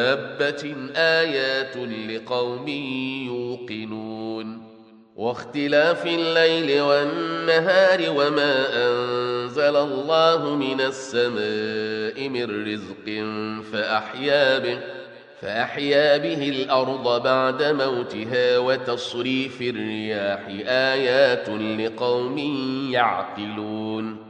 دابة آيات لقوم يوقنون واختلاف الليل والنهار وما أنزل الله من السماء من رزق فأحيا به فأحيا به الأرض بعد موتها وتصريف الرياح آيات لقوم يعقلون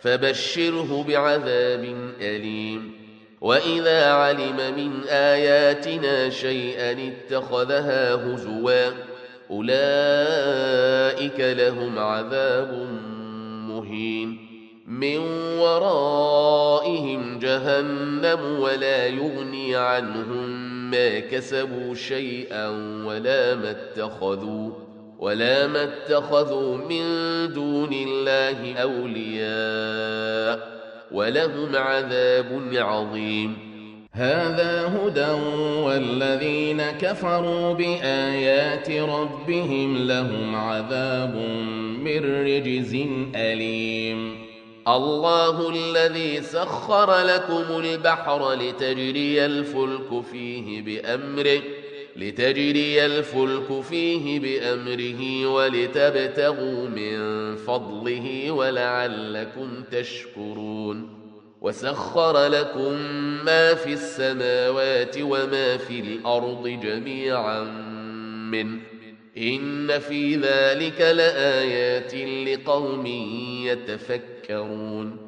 فبشره بعذاب أليم. وإذا علم من آياتنا شيئا اتخذها هزوا أولئك لهم عذاب مهين. من ورائهم جهنم ولا يغني عنهم ما كسبوا شيئا ولا ما اتخذوا. ولا ما اتخذوا من دون الله أولياء ولهم عذاب عظيم. هذا هدى والذين كفروا بآيات ربهم لهم عذاب من رجز أليم. الله الذي سخر لكم البحر لتجري الفلك فيه بأمره لتجري الفلك فيه بأمره ولتبتغوا من فضله ولعلكم تشكرون وسخر لكم ما في السماوات وما في الأرض جميعا منه. إن في ذلك لآيات لقوم يتفكرون.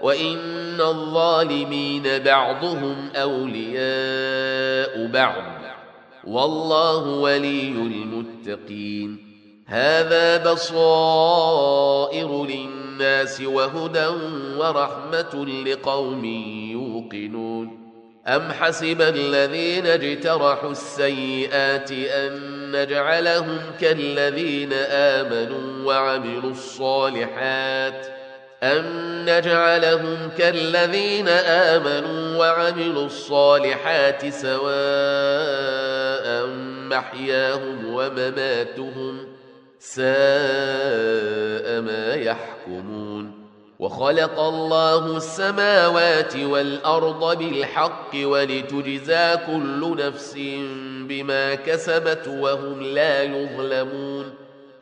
وان الظالمين بعضهم اولياء بعض والله ولي المتقين هذا بصائر للناس وهدى ورحمه لقوم يوقنون أم حسب الذين اجترحوا السيئات أن نجعلهم كالذين آمنوا وعملوا الصالحات أن نجعلهم كالذين آمنوا وعملوا الصالحات سواء محياهم ومماتهم ساء ما يحكمون وخلق الله السماوات والأرض بالحق ولتجزى كل نفس بما كسبت وهم لا يظلمون